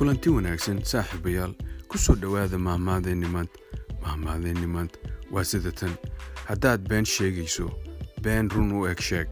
kulanti wanaagsan saaxiibayaal ku soo dhowaada mahmaadaynimaad mahmaadaynimaad waa sida tan. Haddaad been sheegayso been run u eg sheeg.